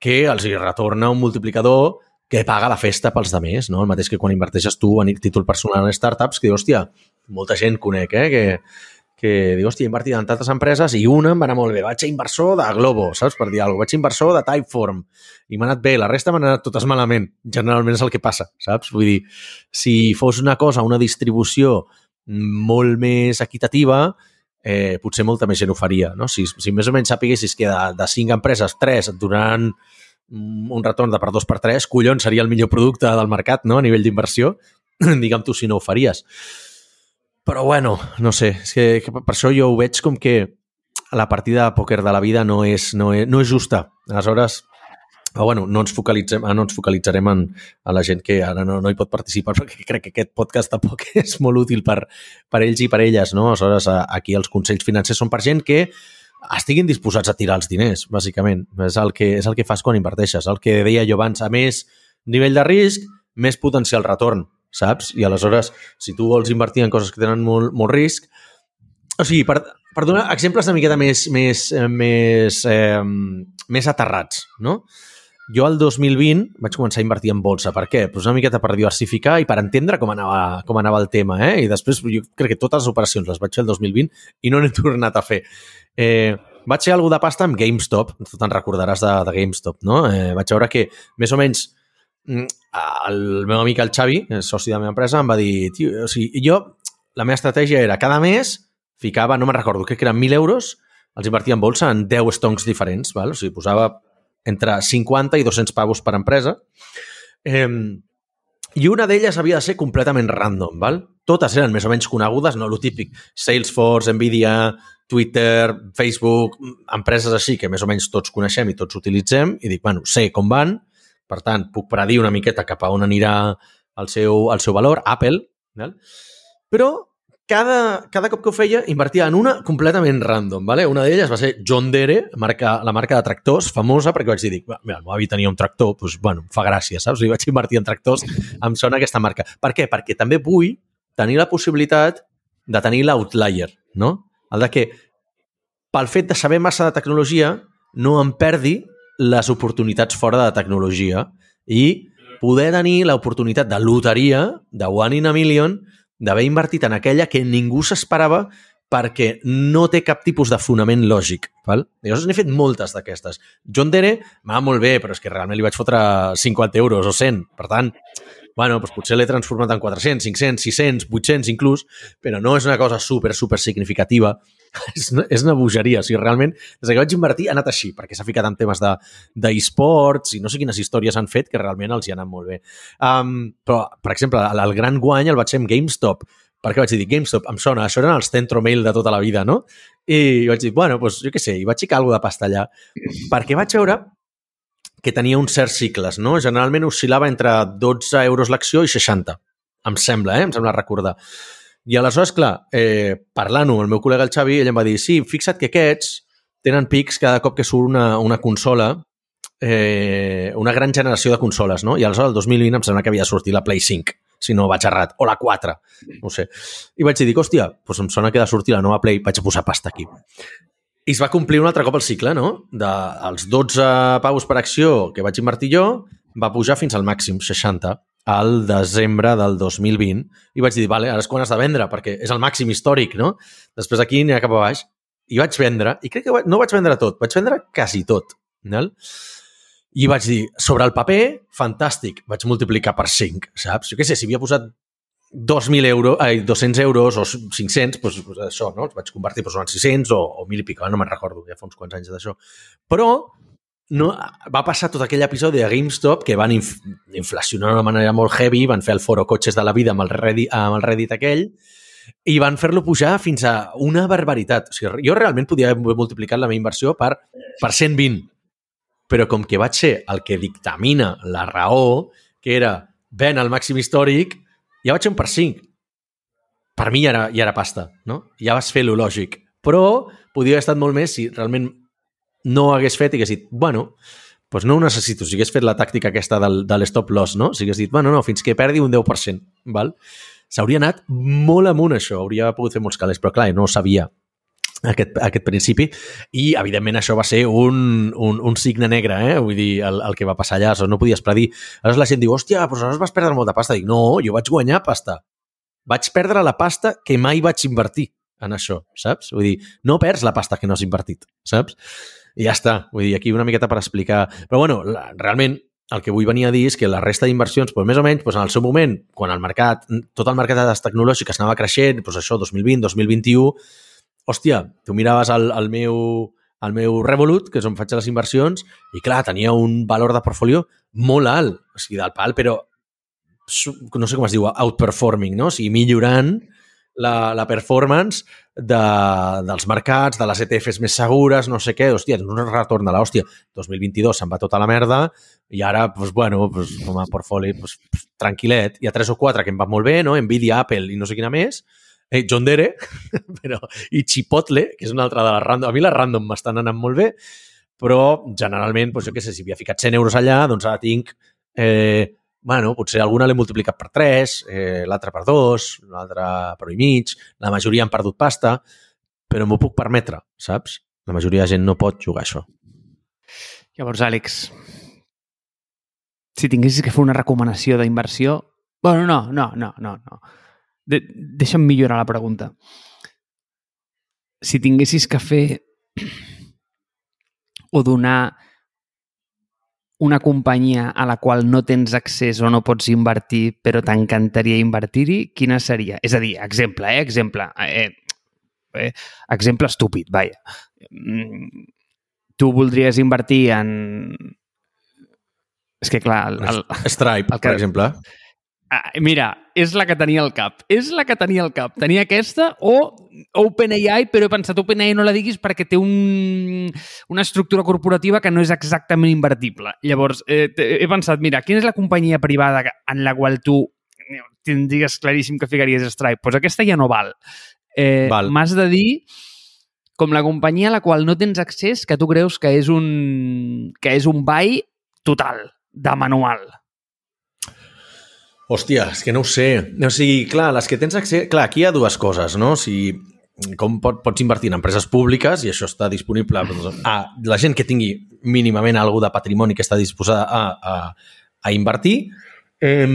que els hi retorna un multiplicador que paga la festa pels demés, no? El mateix que quan inverteixes tu en títol personal en startups, que dius, hòstia, molta gent conec, eh? Que, que diu, hòstia, he invertit en tantes empreses i una em va anar molt bé. Vaig a inversor de Globo, saps? Per dir alguna cosa. Vaig a inversor de Typeform i m'ha anat bé. La resta m'han anat totes malament. Generalment és el que passa, saps? Vull dir, si fos una cosa, una distribució molt més equitativa, eh, potser molta més gent ho faria, no? Si, si més o menys sapiguessis que de, de cinc empreses, tres et donaran un retorn de per 2 per 3, collons, seria el millor producte del mercat, no?, a nivell d'inversió. Digue'm tu si no ho faries. Però bueno, no sé, és que, que per això jo ho veig com que la partida de pòquer de la vida no és, no és, no és justa. Aleshores, però bueno, no ens, focalitzem, no ens focalitzarem en, en la gent que ara no, no hi pot participar perquè crec que aquest podcast tampoc és molt útil per, per ells i per elles, no? Aleshores, aquí els consells financers són per gent que estiguin disposats a tirar els diners, bàsicament. És el que, és el que fas quan inverteixes. El que deia jo abans, a més nivell de risc, més potencial retorn, saps? I aleshores, si tu vols invertir en coses que tenen molt, molt risc... O sigui, per, per donar exemples una miqueta més, més, més, eh, més aterrats, no? Jo el 2020 vaig començar a invertir en bolsa. Per què? Pues una miqueta per diversificar i per entendre com anava, com anava el tema. Eh? I després jo crec que totes les operacions les vaig fer el 2020 i no n'he tornat a fer. Eh, vaig fer alguna de pasta amb GameStop, tu te'n recordaràs de, de GameStop, no? Eh, vaig veure que, més o menys, el meu amic, el Xavi, el soci de la meva empresa, em va dir, tio, o sigui, jo, la meva estratègia era, cada mes ficava, no me'n recordo, crec que eren 1.000 euros, els invertia en bolsa en 10 stonks diferents, val? o sigui, posava entre 50 i 200 pavos per empresa, eh, i una d'elles havia de ser completament random, val? Totes eren més o menys conegudes, no? Lo típic, Salesforce, Nvidia, Twitter, Facebook, empreses així que més o menys tots coneixem i tots utilitzem i dic, bueno, sé com van, per tant, puc predir una miqueta cap a on anirà el seu, el seu valor, Apple, val? però cada, cada cop que ho feia invertia en una completament random. Vale? Una d'elles va ser John Dere, marca, la marca de tractors, famosa, perquè vaig dir, mira, el meu avi tenia un tractor, doncs, bueno, fa gràcia, saps? I vaig invertir en tractors, em sona aquesta marca. Per què? Perquè també vull tenir la possibilitat de tenir l'outlier, no? El de que pel fet de saber massa de tecnologia no em perdi les oportunitats fora de tecnologia i poder tenir l'oportunitat de loteria, de one in a million, d'haver invertit en aquella que ningú s'esperava perquè no té cap tipus de fonament lògic. Val? Llavors n'he fet moltes d'aquestes. John Dere m'ha molt bé, però és que realment li vaig fotre 50 euros o 100. Per tant, bueno, doncs potser l'he transformat en 400, 500, 600, 800 inclús, però no és una cosa super, super significativa és, una, és una bogeria. O sigui, realment, des que vaig invertir ha anat així, perquè s'ha ficat en temes d'e-sports i no sé quines històries han fet que realment els hi han anat molt bé. Um, però, per exemple, el, el gran guany el vaig fer amb GameStop, perquè vaig dir, GameStop, em sona, això eren els Centromail de tota la vida, no? I vaig dir, bueno, doncs jo què sé, i vaig ficar alguna de pasta allà, perquè vaig veure que tenia uns certs cicles, no? Generalment oscil·lava entre 12 euros l'acció i 60, em sembla, eh? Em sembla recordar. I aleshores, clar, eh, parlant-ho amb el meu col·lega el Xavi, ell em va dir, sí, fixa't que aquests tenen pics cada cop que surt una, una consola, eh, una gran generació de consoles, no? I aleshores el 2020 em sembla que havia sortit la Play 5, si no vaig errat, o la 4, no sé. I vaig dir, hòstia, doncs em sona que ha de sortir la nova Play, vaig a posar pasta aquí. I es va complir un altre cop el cicle, no? De, els 12 paus per acció que vaig invertir jo, va pujar fins al màxim, 60 al desembre del 2020 i vaig dir, vale, ara és quan has de vendre perquè és el màxim històric, no? Després aquí n'hi ha cap a baix. I vaig vendre, i crec que no vaig vendre tot, vaig vendre quasi tot. No? I vaig dir, sobre el paper, fantàstic, vaig multiplicar per 5, saps? Jo què sé, si havia posat 2.000 euros, ai, 200 euros o 500, doncs, doncs això, no? Els vaig convertir doncs, en 600 o, o 1.000 i pico, no me'n recordo, ja fa uns quants anys d'això. Però no, va passar tot aquell episodi de GameStop que van inf inflacionar d'una manera molt heavy, van fer el foro cotxes de la vida amb el Reddit, amb el Reddit aquell i van fer-lo pujar fins a una barbaritat. O sigui, jo realment podia haver multiplicat la meva inversió per, per 120, però com que vaig ser el que dictamina la raó, que era ven al màxim històric, ja vaig un per 5. Per mi ja era, ja era pasta, no? Ja vas fer lo lògic. Però podia haver estat molt més si realment no hagués fet i hagués dit, bueno, doncs no ho necessito. Si hagués fet la tàctica aquesta del, de l'stop loss, no? Si hagués dit, bueno, no, fins que perdi un 10%, val? S'hauria anat molt amunt, això. Hauria pogut fer molts calés, però clar, no sabia aquest, aquest principi i evidentment això va ser un, un, un signe negre, eh? vull dir, el, el que va passar allà, no podies predir. Aleshores la gent diu, hòstia, però aleshores vas perdre molta pasta. Dic, no, jo vaig guanyar pasta. Vaig perdre la pasta que mai vaig invertir en això, saps? Vull dir, no perds la pasta que no has invertit, saps? I ja està. Vull dir, aquí una miqueta per explicar... Però bueno, la, realment el que vull venir a dir és que la resta d'inversions, doncs, més o menys, doncs, en el seu moment, quan el mercat, tot el mercat de les tecnològiques anava creixent, doncs això, 2020, 2021, hòstia, tu miraves el, el meu el meu Revolut, que és on faig les inversions, i clar, tenia un valor de portfolio molt alt, o sigui, del pal, però no sé com es diu, outperforming, no? O sigui, millorant la, la performance de, dels mercats, de les ETFs més segures, no sé què, hòstia, un retorn de l'hòstia. 2022 se'n va tota la merda i ara, pues, bueno, pues, com a portfoli, pues, pues, tranquil·let. Hi ha tres o quatre que em van molt bé, no? Nvidia, Apple i no sé quina més. Eh, John Dere, però, i Chipotle, que és una altra de les random. A mi les random m'estan anant molt bé, però generalment, pues, jo què sé, si havia ficat 100 euros allà, doncs ara tinc eh, bueno, potser alguna l'he multiplicat per 3, eh, l'altra per 2, l'altra per 1 i mig, la majoria han perdut pasta, però m'ho puc permetre, saps? La majoria de gent no pot jugar això. Llavors, Àlex, si tinguessis que fer una recomanació d'inversió... Bueno, no, no, no, no, no. De deixa'm millorar la pregunta. Si tinguessis que fer o donar una companyia a la qual no tens accés o no pots invertir, però t'encantaria invertir-hi, quina seria? És a dir, exemple, eh? Exemple. Eh, eh, exemple estúpid, vaja. Mm, tu voldries invertir en... És que, clar... El, el, Stripe, el que, per exemple. Ah, mira, és la que tenia al cap. És la que tenia al cap. Tenia aquesta o OpenAI, però he pensat OpenAI no la diguis perquè té un, una estructura corporativa que no és exactament invertible. Llavors, eh, he pensat, mira, quina és la companyia privada en la qual tu tindries claríssim que ficaries Stripe? Doncs pues aquesta ja no val. Eh, val. M'has de dir com la companyia a la qual no tens accés que tu creus que és un, que és un buy total, de manual. Hòstia, és que no ho sé. O sigui, clar, les que tens accés... Clar, aquí hi ha dues coses, no? O sigui, com pot, pots invertir en empreses públiques i això està disponible a la gent que tingui mínimament alguna de patrimoni que està disposada a, a, a invertir. Eh,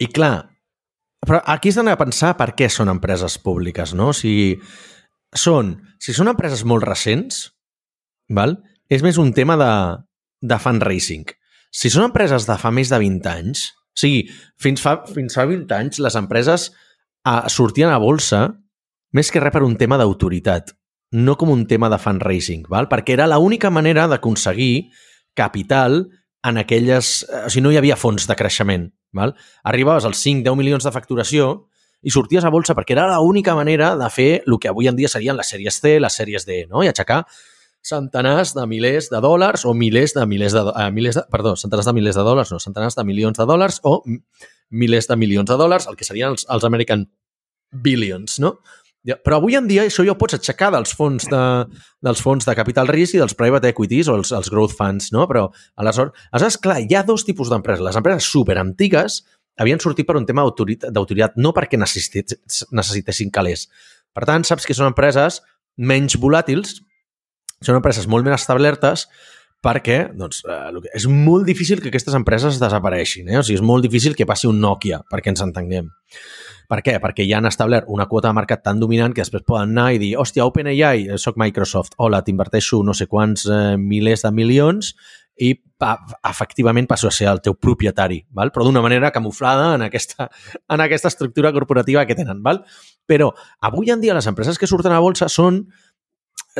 I clar, però aquí has d'anar a pensar per què són empreses públiques, no? O sigui, són, si són empreses molt recents, val? és més un tema de, de fundraising. Si són empreses de fa més de 20 anys, o sigui, fins fa, fins fa 20 anys les empreses a, sortien a bolsa més que res per un tema d'autoritat, no com un tema de fundraising, val? perquè era l'única manera d'aconseguir capital en aquelles... O sigui, no hi havia fons de creixement. Val? Arribaves als 5-10 milions de facturació i sorties a bolsa perquè era l'única manera de fer el que avui en dia serien les sèries C, les sèries D, no? i aixecar centenars de milers de dòlars o milers de milers de, eh, milers de perdó, centenars de milers de dòlars, no, centenars de milions de dòlars o milers de milions de dòlars, el que serien els, els American Billions, no? Però avui en dia això ja ho pots aixecar dels fons de, dels fons de capital risc i dels private equities o els, els growth funds, no? Però aleshores, aleshores clar, hi ha dos tipus d'empreses. Les empreses super antigues havien sortit per un tema d'autoritat, no perquè necessitessin calés. Per tant, saps que són empreses menys volàtils, són empreses molt més establertes perquè doncs, eh, és molt difícil que aquestes empreses desapareixin. Eh? O sigui, és molt difícil que passi un Nokia, perquè ens entenguem. Per què? Perquè ja han establert una quota de mercat tan dominant que després poden anar i dir hòstia, OpenAI, eh, soc Microsoft, hola, t'inverteixo no sé quants eh, milers de milions i pa, efectivament passo a ser el teu propietari, val? però d'una manera camuflada en aquesta, en aquesta estructura corporativa que tenen. Val? Però avui en dia les empreses que surten a bolsa són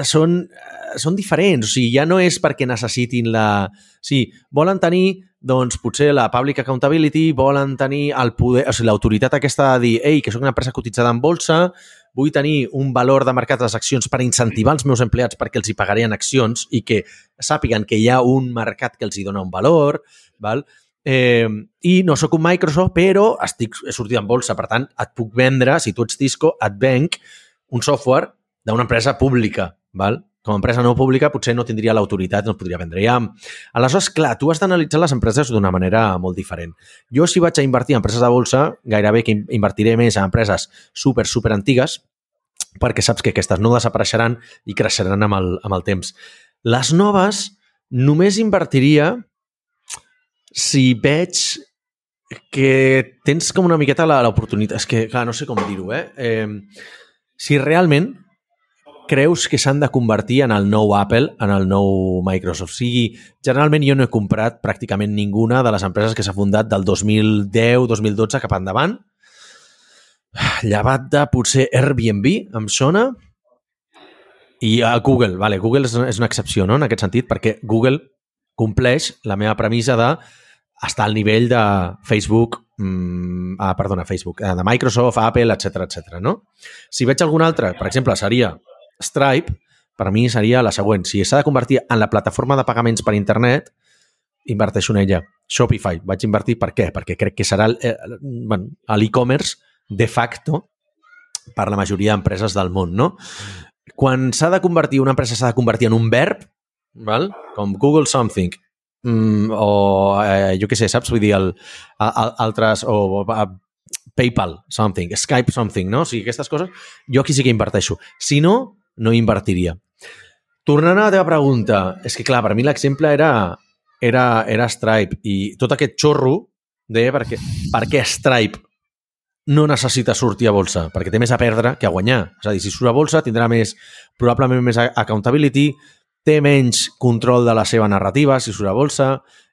són, eh, són diferents. O sigui, ja no és perquè necessitin la... Sigui, volen tenir, doncs, potser la public accountability, volen tenir el poder, o sigui, l'autoritat aquesta de dir, ei, que sóc una empresa cotitzada en bolsa, vull tenir un valor de mercat de les accions per incentivar els meus empleats perquè els hi pagaré en accions i que sàpiguen que hi ha un mercat que els hi dona un valor, val? Eh, i no sóc un Microsoft, però estic, he sortit en bolsa, per tant, et puc vendre, si tu ets Cisco, et venc un software d'una empresa pública, val? com a empresa no pública potser no tindria l'autoritat, no podria vendre. Ja, aleshores, clar, tu has d'analitzar les empreses d'una manera molt diferent. Jo, si vaig a invertir en empreses de bolsa, gairebé que invertiré més en empreses super, super antigues, perquè saps que aquestes no desapareixeran i creixeran amb el, amb el temps. Les noves, només invertiria si veig que tens com una miqueta l'oportunitat. És que, clar, no sé com dir-ho, eh? eh? Si realment creus que s'han de convertir en el nou Apple, en el nou Microsoft. O sigui, generalment jo no he comprat pràcticament ninguna de les empreses que s'ha fundat del 2010-2012 cap endavant. Llevat de potser Airbnb, em sona, i a Google, vale, Google és una excepció no? en aquest sentit, perquè Google compleix la meva premissa de estar al nivell de Facebook, mm, ah, perdona, Facebook, eh, de Microsoft, Apple, etc etc. no? Si veig algun altre, per exemple, seria Stripe, per mi seria la següent. Si s'ha de convertir en la plataforma de pagaments per internet, inverteixo en ella. Shopify, vaig invertir per què? Perquè crec que serà eh, bueno, l'e-commerce de facto per la majoria d'empreses del món, no? Quan s'ha de convertir, una empresa s'ha de convertir en un verb, val? com Google Something, mm, o eh, jo què sé, saps? Vull dir, el, el, altres, o a, PayPal something, Skype something, no? O sigui, aquestes coses, jo aquí sí que inverteixo. Si no, no invertiria. Tornant a la teva pregunta, és que clar, per mi l'exemple era, era, era Stripe i tot aquest xorro de per què, per què Stripe no necessita sortir a bolsa, perquè té més a perdre que a guanyar. És a dir, si surt a bolsa tindrà més, probablement més accountability, té menys control de la seva narrativa si surt a bolsa,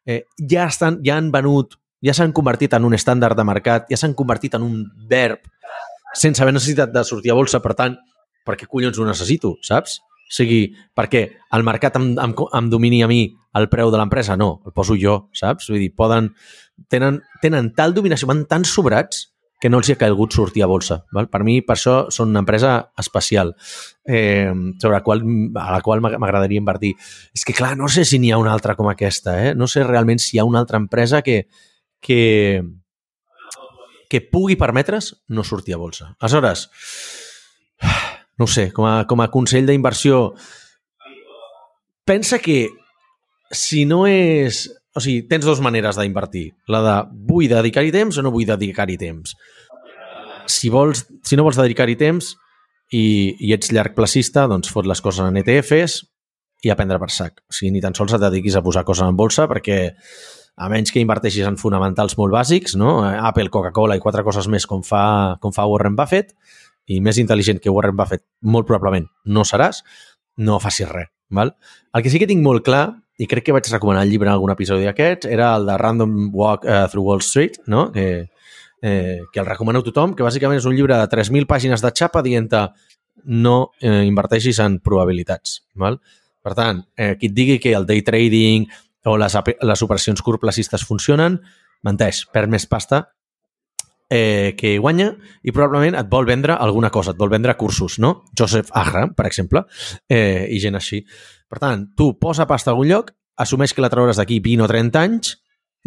eh, ja, estan, ja han venut, ja s'han convertit en un estàndard de mercat, ja s'han convertit en un verb sense haver necessitat de sortir a bolsa, per tant, per què collons ho necessito, saps? O sigui, perquè el mercat em, em, em domini a mi el preu de l'empresa? No, el poso jo, saps? Vull dir, poden... Tenen, tenen tal dominació, van tan sobrats que no els hi ha calgut sortir a bolsa. Val? Per mi, per això, són una empresa especial eh, sobre la qual, a la qual m'agradaria invertir. És que, clar, no sé si n'hi ha una altra com aquesta. Eh? No sé realment si hi ha una altra empresa que, que, que pugui permetre's no sortir a bolsa. Aleshores, no sé, com a, com a consell d'inversió, pensa que si no és... O sigui, tens dues maneres d'invertir. La de vull dedicar-hi temps o no vull dedicar-hi temps. Si, vols, si no vols dedicar-hi temps i, i ets llargplacista, doncs fot les coses en ETFs i a prendre per sac. O sigui, ni tan sols et dediquis a posar coses en bolsa perquè a menys que inverteixis en fonamentals molt bàsics, no? Apple, Coca-Cola i quatre coses més com fa, com fa Warren Buffett, i més intel·ligent que Warren Buffett molt probablement no seràs, no facis res. Val? El que sí que tinc molt clar, i crec que vaig recomanar el llibre en algun episodi d'aquests, era el de Random Walk uh, Through Wall Street, no? que, eh, que el recomano a tothom, que bàsicament és un llibre de 3.000 pàgines de xapa dient no eh, inverteixis en probabilitats. Val? Per tant, eh, qui et digui que el day trading o les, les operacions curtplacistes funcionen, menteix, perd més pasta eh, que guanya i probablement et vol vendre alguna cosa, et vol vendre cursos, no? Joseph Agram, per exemple, eh, i gent així. Per tant, tu posa pasta a algun lloc, assumeix que la trauràs d'aquí 20 o 30 anys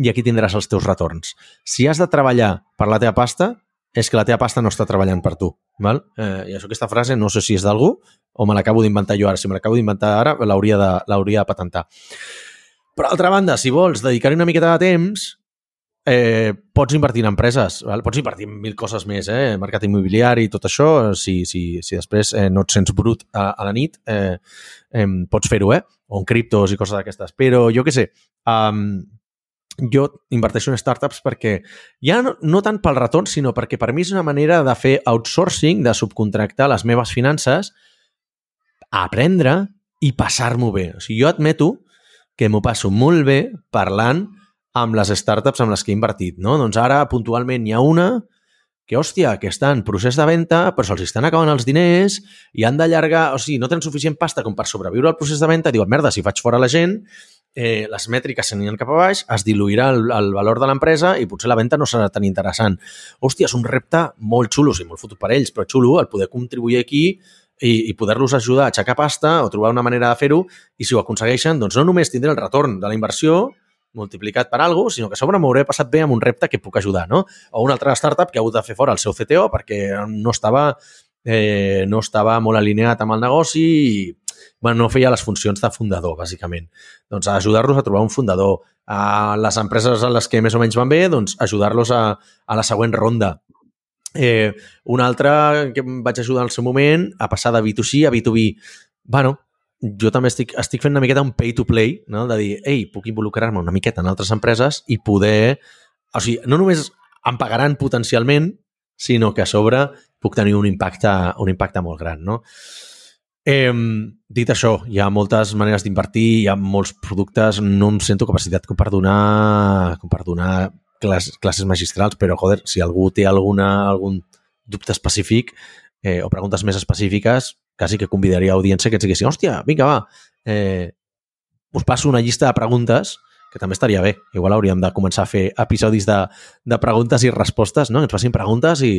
i aquí tindràs els teus retorns. Si has de treballar per la teva pasta, és que la teva pasta no està treballant per tu. Val? Eh, I això, aquesta frase, no sé si és d'algú o me l'acabo d'inventar jo ara. Si me l'acabo d'inventar ara, l'hauria de, de patentar. Per altra banda, si vols dedicar-hi una miqueta de temps, eh, pots invertir en empreses, val? pots invertir en mil coses més, eh? mercat immobiliari i tot això, si, si, si després eh, no et sents brut a, a la nit, eh, eh, pots fer-ho, eh? o en criptos i coses d'aquestes. Però jo què sé, um, jo inverteixo en startups perquè ja no, no tant pel retorn, sinó perquè per mi és una manera de fer outsourcing, de subcontractar les meves finances, aprendre i passar-m'ho bé. O sigui, jo admeto que m'ho passo molt bé parlant amb les startups amb les que he invertit. No? Doncs ara, puntualment, hi ha una que, hòstia, que està en procés de venda, però se'ls estan acabant els diners i han d'allargar... O sigui, no tenen suficient pasta com per sobreviure al procés de venda. Diuen, merda, si faig fora la gent, eh, les mètriques s'aniran cap a baix, es diluirà el, el valor de l'empresa i potser la venda no serà tan interessant. Hòstia, és un repte molt xulo, sí, molt fotut per ells, però xulo el poder contribuir aquí i, i poder-los ajudar a aixecar pasta o trobar una manera de fer-ho i si ho aconsegueixen, doncs no només tindré el retorn de la inversió, multiplicat per alguna cosa, sinó que a sobre m'hauré passat bé amb un repte que puc ajudar, no? O una altra startup que ha hagut de fer fora el seu CTO perquè no estava, eh, no estava molt alineat amb el negoci i, bueno, no feia les funcions de fundador, bàsicament. Doncs ajudar-los a trobar un fundador. A les empreses a les que més o menys van bé, doncs ajudar-los a, a la següent ronda. Eh, un altre que em vaig ajudar el seu moment a passar de B2C a B2B. Bueno, jo també estic, estic fent una miqueta un pay to play, no? de dir, ei, puc involucrar-me una miqueta en altres empreses i poder... O sigui, no només em pagaran potencialment, sinó que a sobre puc tenir un impacte, un impacte molt gran. No? Eh, dit això, hi ha moltes maneres d'invertir, hi ha molts productes, no em sento capacitat com per donar, com per donar classes, classes magistrals, però, joder, si algú té alguna, algun dubte específic eh, o preguntes més específiques, quasi que convidaria a audiència que ens diguessin, hòstia, vinga, va, eh, us passo una llista de preguntes que també estaria bé. Igual hauríem de començar a fer episodis de, de preguntes i respostes, no? que ens facin preguntes i,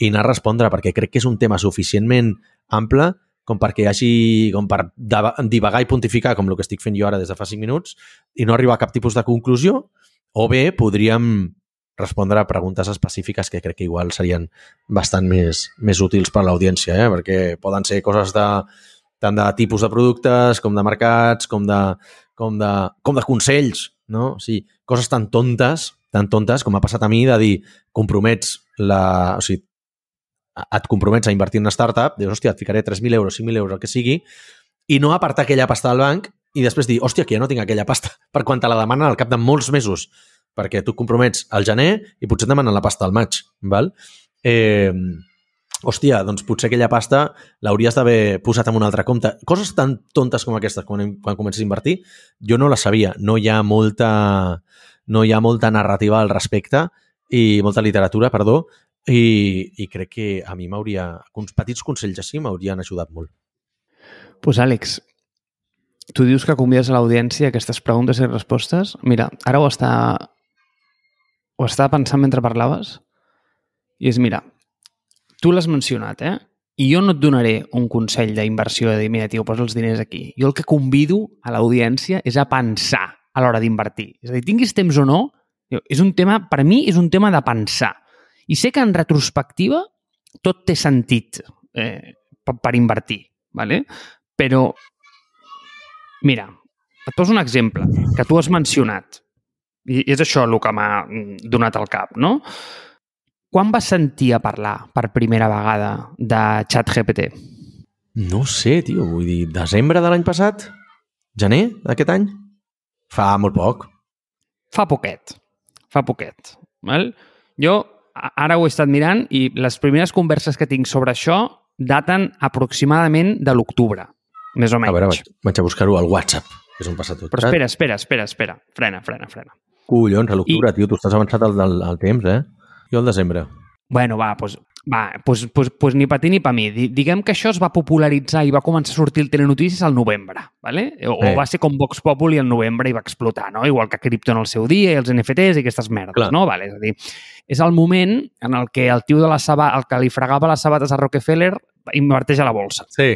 i anar a respondre, perquè crec que és un tema suficientment ample com perquè hi hagi, com per divagar i pontificar, com el que estic fent jo ara des de fa 5 minuts, i no arribar a cap tipus de conclusió, o bé podríem respondre a preguntes específiques que crec que igual serien bastant més, més útils per a l'audiència, eh? perquè poden ser coses de, tant de tipus de productes, com de mercats, com de, com de, com de consells, no? O sigui, coses tan tontes, tan tontes com ha passat a mi de dir compromets la... O sigui, et compromets a invertir en una startup, dius, hòstia, et ficaré 3.000 euros, 5.000 euros, el que sigui, i no apartar aquella pasta al banc i després dir, hòstia, que ja no tinc aquella pasta per quan te la demanen al cap de molts mesos perquè tu compromets al gener i potser et demanen la pasta al maig, val? Eh, hòstia, doncs potser aquella pasta l'hauries d'haver posat en un altre compte. Coses tan tontes com aquestes, quan, quan comences a invertir, jo no les sabia. No hi ha molta, no hi ha molta narrativa al respecte i molta literatura, perdó, i, i crec que a mi m'hauria... Uns petits consells així m'haurien ajudat molt. Pues, Àlex, tu dius que convides a l'audiència aquestes preguntes i respostes. Mira, ara ho està ho estava pensant mentre parlaves i és, mira, tu l'has mencionat, eh? I jo no et donaré un consell d'inversió de dir, mira, tio, posa els diners aquí. Jo el que convido a l'audiència és a pensar a l'hora d'invertir. És a dir, tinguis temps o no, és un tema, per mi, és un tema de pensar. I sé que en retrospectiva tot té sentit eh, per, per invertir, ¿vale? però, mira, et poso un exemple que tu has mencionat. I és això el que m'ha mm, donat al cap, no? Quan vas sentir a parlar per primera vegada de ChatGPT? No sé, tio. Vull dir, desembre de l'any passat? Gener d'aquest any? Fa molt poc. Fa poquet. Fa poquet. Val? Jo ara ho he estat mirant i les primeres converses que tinc sobre això daten aproximadament de l'octubre, més o menys. A veure, vaig, vaig a buscar-ho al WhatsApp, que és on passa tot. Però espera, espera, espera, espera. Frena, frena, frena. Collons, a l'octubre, I... tio, tu estàs avançat al, al, al temps, eh? Jo al desembre. Bueno, va, doncs, va, pues, pues, pues ni per ti ni per mi. Diguem que això es va popularitzar i va començar a sortir el Telenotícies al novembre, ¿vale? o, eh. o va ser com Vox Populi al novembre i va explotar, no? Igual que Krypton al seu dia i els NFTs i aquestes merdes, Clar. no? Vale, és a dir, és el moment en el que el tio de la saba, el que li fregava les sabates a Rockefeller inverteix a la bolsa. Sí.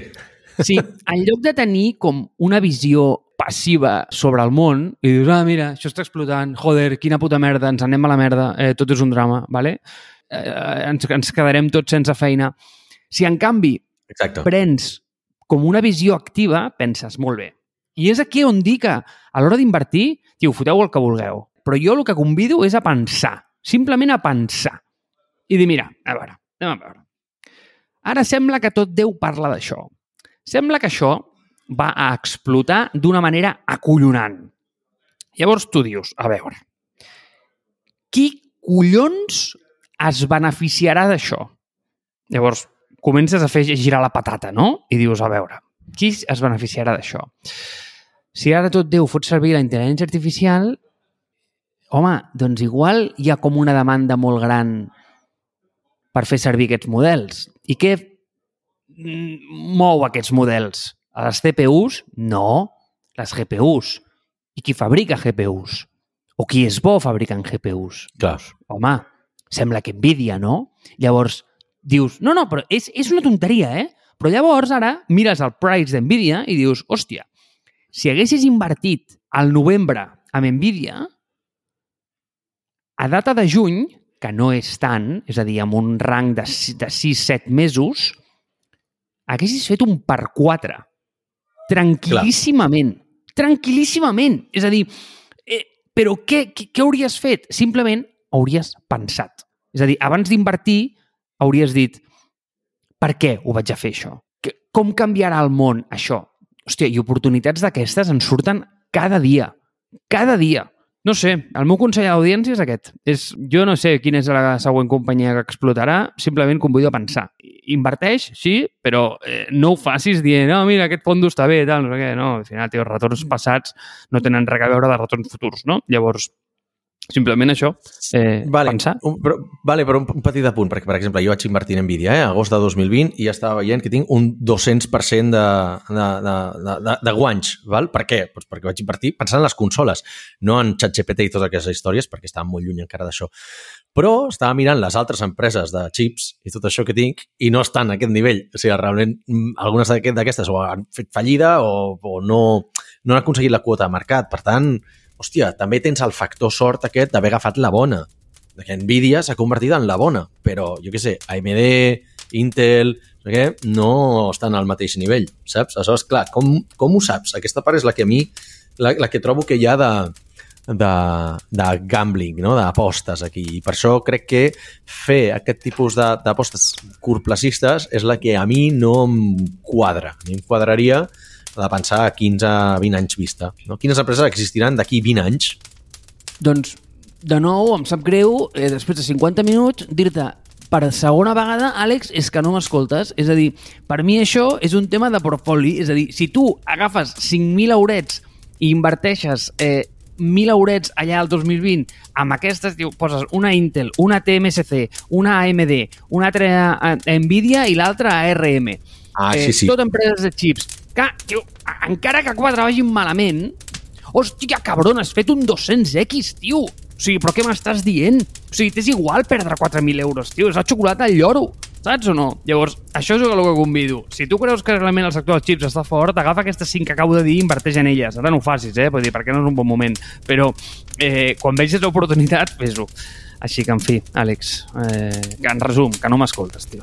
Sí, en lloc de tenir com una visió passiva sobre el món i dius, ah, mira, això està explotant, joder, quina puta merda, ens anem a la merda, eh, tot és un drama, ¿vale? eh, ens, ens quedarem tots sense feina. Si, en canvi, Exacte. prens com una visió activa, penses, molt bé. I és aquí on dic que a l'hora d'invertir, tio, foteu el que vulgueu. Però jo el que convido és a pensar, simplement a pensar. I dir, mira, a veure, anem a veure. Ara sembla que tot Déu parla d'això. Sembla que això va a explotar d'una manera acollonant. Llavors tu dius, a veure, qui collons es beneficiarà d'això? Llavors, comences a fer girar la patata, no? I dius, a veure, qui es beneficiarà d'això? Si ara tot Déu fot servir la intel·ligència artificial, home, doncs igual hi ha com una demanda molt gran per fer servir aquests models. I què mou aquests models? A les CPUs? No, les GPUs. I qui fabrica GPUs? O qui és bo fabricant GPUs? Clar. Home, sembla que Nvidia, no? Llavors, dius, no, no, però és, és una tonteria, eh? Però llavors ara mires el price d'Nvidia i dius, hòstia, si haguessis invertit al novembre amb Nvidia, a data de juny, que no és tant, és a dir, amb un rang de, de 6-7 mesos, haguessis fet un per 4 tranquil·líssimament. Clar. Tranquil·líssimament. És a dir, eh, però què, què, què hauries fet? Simplement hauries pensat. És a dir, abans d'invertir, hauries dit per què ho vaig a fer això? Com canviarà el món això? Hòstia, i oportunitats d'aquestes en surten cada dia. Cada dia. No sé, el meu consell a l'audiència és aquest. És, jo no sé quina és la següent companyia que explotarà, simplement convido a pensar. Inverteix, sí, però eh, no ho facis dient, no, mira, aquest fondo està bé, tal, no sé què. No, al final, tio, els retorns passats no tenen res a veure de retorns futurs, no? Llavors, Simplement això, eh, vale, pensar. Un, però, vale, però un, un petit apunt, perquè, per exemple, jo vaig invertir en Nvidia, eh, agost de 2020, i ja estava veient que tinc un 200% de, de, de, de, de guanys. Val? Per què? Pues perquè vaig invertir pensant en les consoles, no en ChatGPT i totes aquestes històries, perquè estava molt lluny encara d'això. Però estava mirant les altres empreses de chips i tot això que tinc i no estan a aquest nivell. O sigui, realment, mm, algunes d'aquestes o han fet fallida o, o no, no han aconseguit la quota de mercat. Per tant, hòstia, també tens el factor sort aquest d'haver agafat la bona. Que Nvidia s'ha convertit en la bona, però, jo què sé, AMD, Intel, no, què, no estan al mateix nivell, saps? Aleshores, clar, com, com ho saps? Aquesta part és la que a mi, la, la que trobo que hi ha de, de, de gambling, no? d'apostes aquí. I per això crec que fer aquest tipus d'apostes curtplacistes és la que a mi no em quadra. A mi em quadraria de pensar a 15-20 anys vista. No? Quines empreses existiran d'aquí 20 anys? Doncs, de nou, em sap greu, eh, després de 50 minuts, dir-te per segona vegada, Àlex, és que no m'escoltes. És a dir, per mi això és un tema de portfoli. És a dir, si tu agafes 5.000 eurets i inverteixes eh, 1.000 eurets allà al 2020 amb aquestes, diu, poses una Intel, una TMSC, una AMD, una altra Nvidia i l'altra ARM. Ah, sí, sí. Eh, tot empreses de chips que, tio, encara que quatre vagin malament, hòstia, cabron, has fet un 200X, tio. O sigui, però què m'estàs dient? O sigui, t'és igual perdre 4.000 euros, tio. És la xocolata al lloro, saps o no? Llavors, això és el que convido. Si tu creus que realment el sector dels xips està fort, agafa aquestes 5 que acabo de dir i inverteix en elles. Ara no ho facis, eh? Vull dir, perquè no és un bon moment. Però eh, quan vegis l'oportunitat, fes-ho. Així que, en fi, Àlex, eh, en resum, que no m'escoltes, tio.